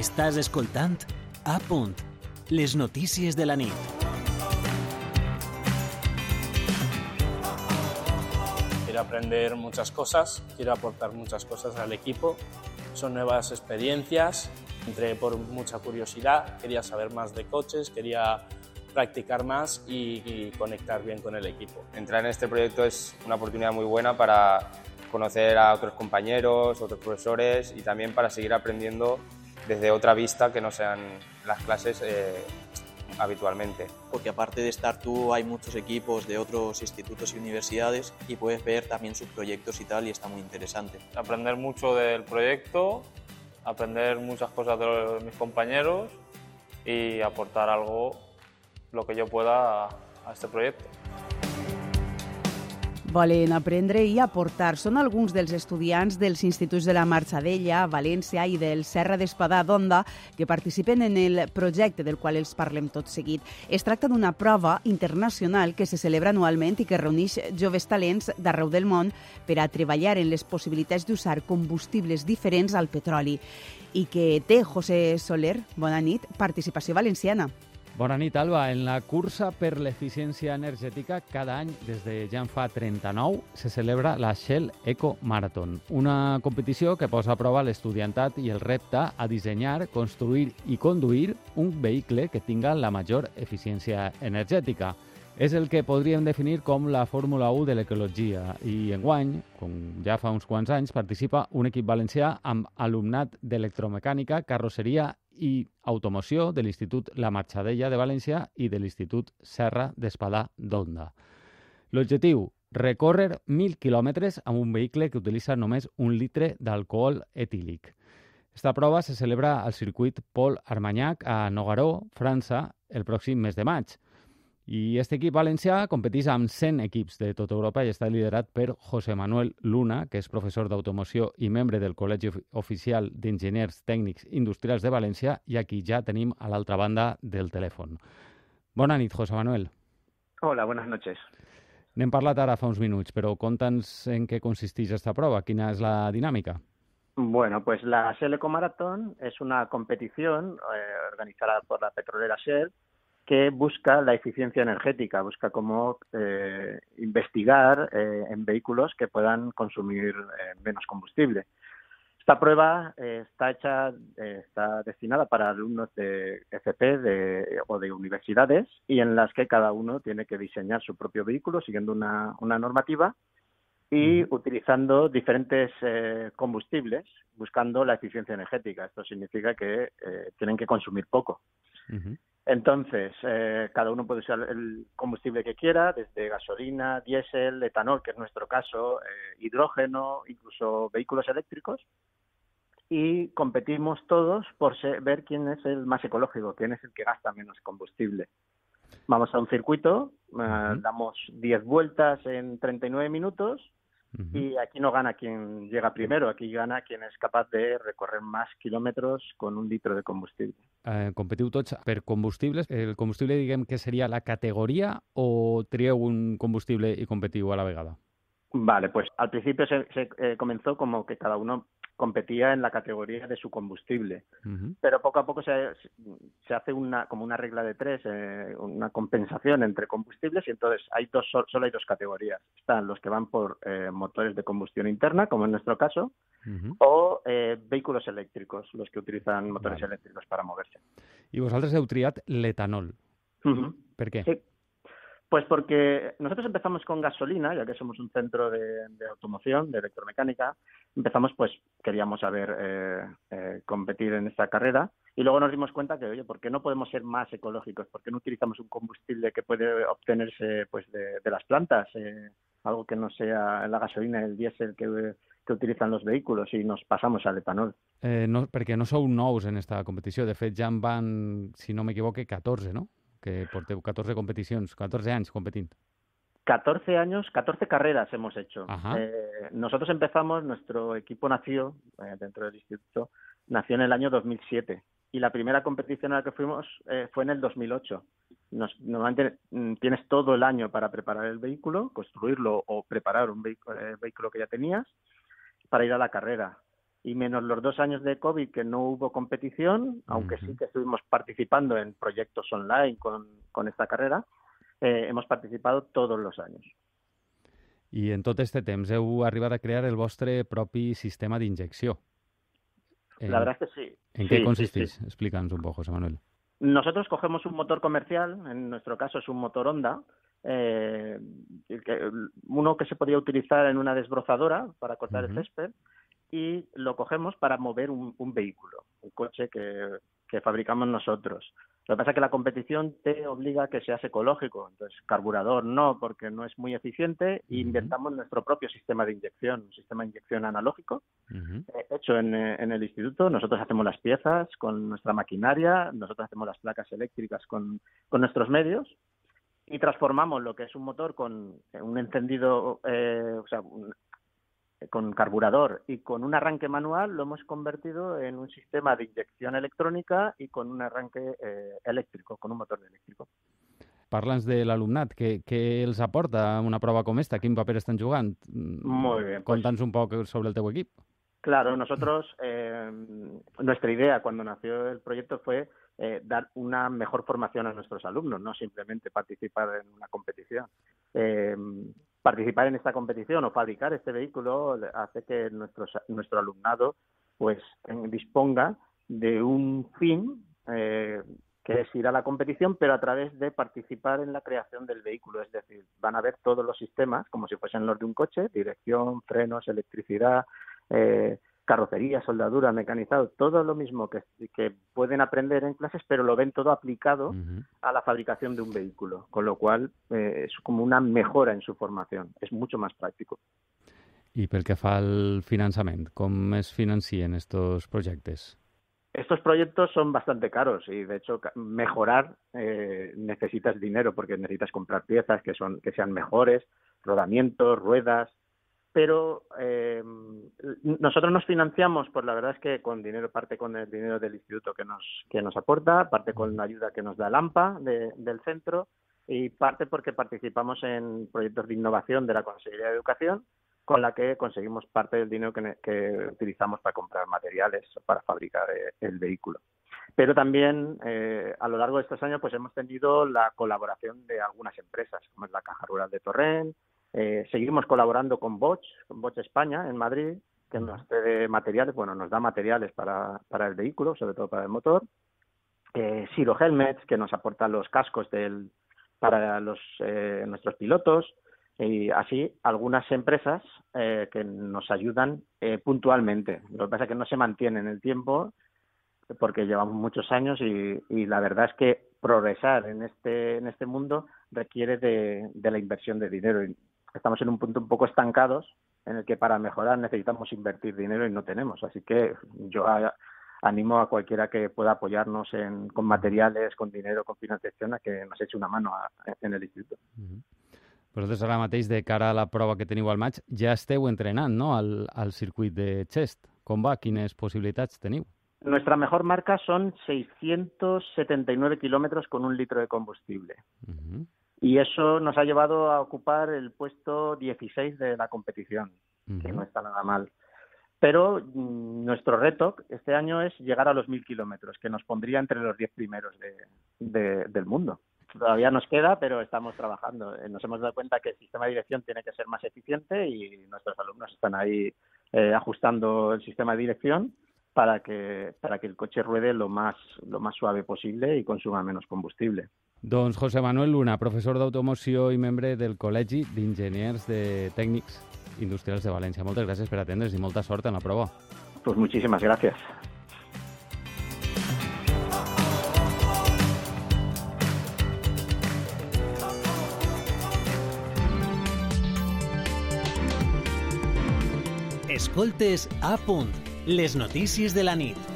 Estàs escoltant A Punt, les notícies de la nit. Quiero aprender muchas cosas, quiero aportar muchas cosas al equipo. Son nuevas experiencias. Entré por mucha curiosidad, quería saber más de coches, quería practicar más y, y conectar bien con el equipo. Entrar en este proyecto es una oportunidad muy buena para conocer a otros compañeros, otros profesores y también para seguir aprendiendo desde otra vista que no sean las clases eh, habitualmente. Porque aparte de estar tú, hay muchos equipos de otros institutos y universidades y puedes ver también sus proyectos y tal y está muy interesante. Aprender mucho del proyecto, aprender muchas cosas de mis compañeros y aportar algo, lo que yo pueda a este proyecto. Volen aprendre i aportar. Són alguns dels estudiants dels instituts de la Marxadella, València i del Serra d'Espadà d'Onda que participen en el projecte del qual els parlem tot seguit. Es tracta d'una prova internacional que se celebra anualment i que reuneix joves talents d'arreu del món per a treballar en les possibilitats d'usar combustibles diferents al petroli i que té José Soler, bona nit, participació valenciana. Bona nit, Alba. En la cursa per l'eficiència energètica, cada any, des de ja en fa 39, se celebra la Shell Eco Marathon, una competició que posa a prova l'estudiantat i el repte a dissenyar, construir i conduir un vehicle que tinga la major eficiència energètica. És el que podríem definir com la Fórmula 1 de l'ecologia i enguany, com ja fa uns quants anys, participa un equip valencià amb alumnat d'electromecànica, carrosseria i automoció de l'Institut La Marxadella de València i de l'Institut Serra d'Espadà d'Onda. L'objectiu, recórrer 1.000 quilòmetres amb un vehicle que utilitza només un litre d'alcohol etílic. Esta prova se celebra al circuit Paul Armagnac a Nogaró, França, el pròxim mes de maig. I aquest equip valencià competeix amb 100 equips de tota Europa i està liderat per José Manuel Luna, que és professor d'automoció i membre del Col·legi Oficial d'Enginyers Tècnics Industrials de València i aquí ja tenim a l'altra banda del telèfon. Bona nit, José Manuel. Hola, buenas noches. N'hem parlat ara fa uns minuts, però conta'ns en què consisteix aquesta prova, quina és la dinàmica. Bueno, pues la Shell Eco Marathon es una competición eh, organizada por la petrolera Shell que busca la eficiencia energética, busca cómo eh, investigar eh, en vehículos que puedan consumir eh, menos combustible. Esta prueba está hecha, está destinada para alumnos de FP de, o de universidades y en las que cada uno tiene que diseñar su propio vehículo siguiendo una, una normativa y utilizando diferentes eh, combustibles, buscando la eficiencia energética. Esto significa que eh, tienen que consumir poco. Uh -huh. Entonces, eh, cada uno puede usar el combustible que quiera, desde gasolina, diésel, etanol, que es nuestro caso, eh, hidrógeno, incluso vehículos eléctricos. Y competimos todos por ser, ver quién es el más ecológico, quién es el que gasta menos combustible. Vamos a un circuito, uh -huh. damos 10 vueltas en 39 minutos Uh -huh. Y aquí no gana quien llega primero, aquí gana quien és capaç de recorrer més quilòmetres con un litro de combustible. Eh, competiu tots per combustibles. El combustible, diguem que seria la categoria o trieu un combustible i competiu a la vegada? Vale, pues al principio se, se eh, comenzó como que cada uno competía en la categoría de su combustible. Uh -huh. Pero poco a poco se, se hace una como una regla de tres, eh, una compensación entre combustibles y entonces hay dos solo hay dos categorías. Están los que van por eh, motores de combustión interna, como en nuestro caso, uh -huh. o eh, vehículos eléctricos, los que utilizan motores vale. eléctricos para moverse. Y vosaltres heu triat l'etanol. Uh -huh. ¿Per qué? Sí. Pues porque nosotros empezamos con gasolina, ya que somos un centro de, automoción, de electromecánica, empezamos pues queríamos saber eh, eh, competir en esta carrera y luego nos dimos cuenta que, oye, ¿por qué no podemos ser más ecológicos? ¿Por qué no utilizamos un combustible que puede obtenerse pues de, las plantas? Eh, algo que no sea la gasolina, el diésel que, utilizan los vehículos y nos pasamos al etanol. Eh, no, perquè no sou nous en esta competició. De fet, ja en van, si no m'equivoque, 14, no? Que porteu 14 competicions, 14 anys competint. 14 años, 14 carreras hemos hecho. Eh, nosotros empezamos, nuestro equipo nació eh, dentro del instituto, nació en el año 2007 y la primera competición a la que fuimos eh, fue en el 2008. Nos, normalmente tienes todo el año para preparar el vehículo, construirlo o preparar un vehículo, vehículo que ya tenías para ir a la carrera. Y menos los dos años de COVID que no hubo competición, aunque sí que estuvimos participando en proyectos online con, con esta carrera, eh, hemos participado todos los años. I en tot este temps heu arribat a crear el vostre propi sistema d'injecció. La verdad es que sí. ¿En Sí, qué consistís? sí. Explícanos un poco, José Manuel. Nosotros cogemos un motor comercial, en nuestro caso es un motor Honda, eh, uno que se podía utilizar en una desbrozadora para cortar el césped, y lo cogemos para mover un, un vehículo, un coche que, que fabricamos nosotros. Lo que pasa es que la competición te obliga a que seas ecológico, entonces carburador no, porque no es muy eficiente, y Ujú. inventamos nuestro propio sistema de inyección, un sistema de inyección analógico, eh, hecho en, eh, en el instituto. Nosotros hacemos las piezas con nuestra maquinaria, nosotros hacemos las placas eléctricas con, con nuestros medios y transformamos lo que es un motor con un encendido, eh, o sea, un- con carburador y con un arranque manual, lo hemos convertido en un sistema de inyección electrónica y con un arranque eh, eléctrico, con un motor eléctrico. Parla'ns de l'alumnat. Què, què els aporta una prova com esta? Quin paper estan jugant? Mm, Muy bien, pues- Conta'ns un poc sobre el teu equip. Claro, nosotros, eh, nuestra idea cuando nació el proyecto fue eh, dar una mejor formación a nuestros alumnos, no simplemente participar en una competición. Eh, participar en esta competición o fabricar este vehículo hace que nuestros, nuestro alumnado pues disponga de un fin eh, que es ir a la competición, pero a través de participar en la creación del vehículo. Es decir, van a ver todos los sistemas como si fuesen los de un coche, dirección, frenos, electricidad, eh, carrocería, soldadura, mecanizado, todo lo mismo que, que pueden aprender en clases, pero lo ven todo aplicado a la fabricación de un vehículo, con lo cual eh, es como una mejora en su formación, es mucho más práctico. I pel que fa al finançament, com es financien estos projectes? Estos proyectos son bastante caros y de hecho mejorar eh, necesitas dinero porque necesitas comprar piezas que son que sean mejores, rodamientos, ruedas, pero eh, nosotros nos financiamos, pues la verdad es que con dinero, parte con el dinero del instituto que nos, que nos aporta, parte con la ayuda que nos da el AMPA de- del centro y parte porque participamos en proyectos de innovación de la Consejería de Educación con la que conseguimos parte del dinero que, ne- que utilizamos para comprar materiales para fabricar eh, el vehículo. Pero también eh, a lo largo de estos años pues hemos tenido la colaboración de algunas empresas, como es la Caja Rural de Torrent, eh, seguimos colaborando con Bosch, con Bosch España en Madrid, que nos cede materiales, bueno, nos da materiales para, para el vehículo, sobre todo para el motor. Eh, Siro Helmets, que nos aporta los cascos del, para los, eh, nuestros pilotos. Y así algunas empresas eh, que nos ayudan eh, puntualmente. Lo que pasa es que no se mantiene en el tiempo porque llevamos muchos años y, y la verdad es que progresar en este, en este mundo requiere de, de la inversión de dinero. Estamos en un punto un poco estancados en el que para mejorar necesitamos invertir dinero y no tenemos. Así que yo a- animo a cualquiera que pueda apoyarnos en, con materiales, con dinero, con financiación, a que nos eche una mano a- en el instituto. Mhm. Vosaltres ara mateix, de cara a la prova que teniu al maig, ja esteu entrenant no? al, al circuit de Chest. Com va? Quines possibilitats teniu? Nuestra mejor marca son 679 kilómetros con un litro de combustible. Mhm. Y eso nos ha llevado a ocupar el puesto 16 de la competición, que no está nada mal. Pero mm, nuestro reto este año es llegar a los 1.000 kilómetros, que nos pondría entre los 10 primeros de, de- del mundo. Todavía nos queda, pero estamos trabajando. Eh, Nos hemos dado cuenta que el sistema de dirección tiene que ser más eficiente y nuestros alumnos están ahí eh, ajustando el sistema de dirección para que para que el coche ruede lo más lo más suave posible y consuma menos combustible. Doncs José Manuel Luna, professor d'automoció i membre del Col·legi d'Enginyers de Tècnics Industrials de València. Moltes gràcies per atendre's i molta sort en la prova. Pues muchísimas gracias. Escoltes a punt. Les notícies de la nit.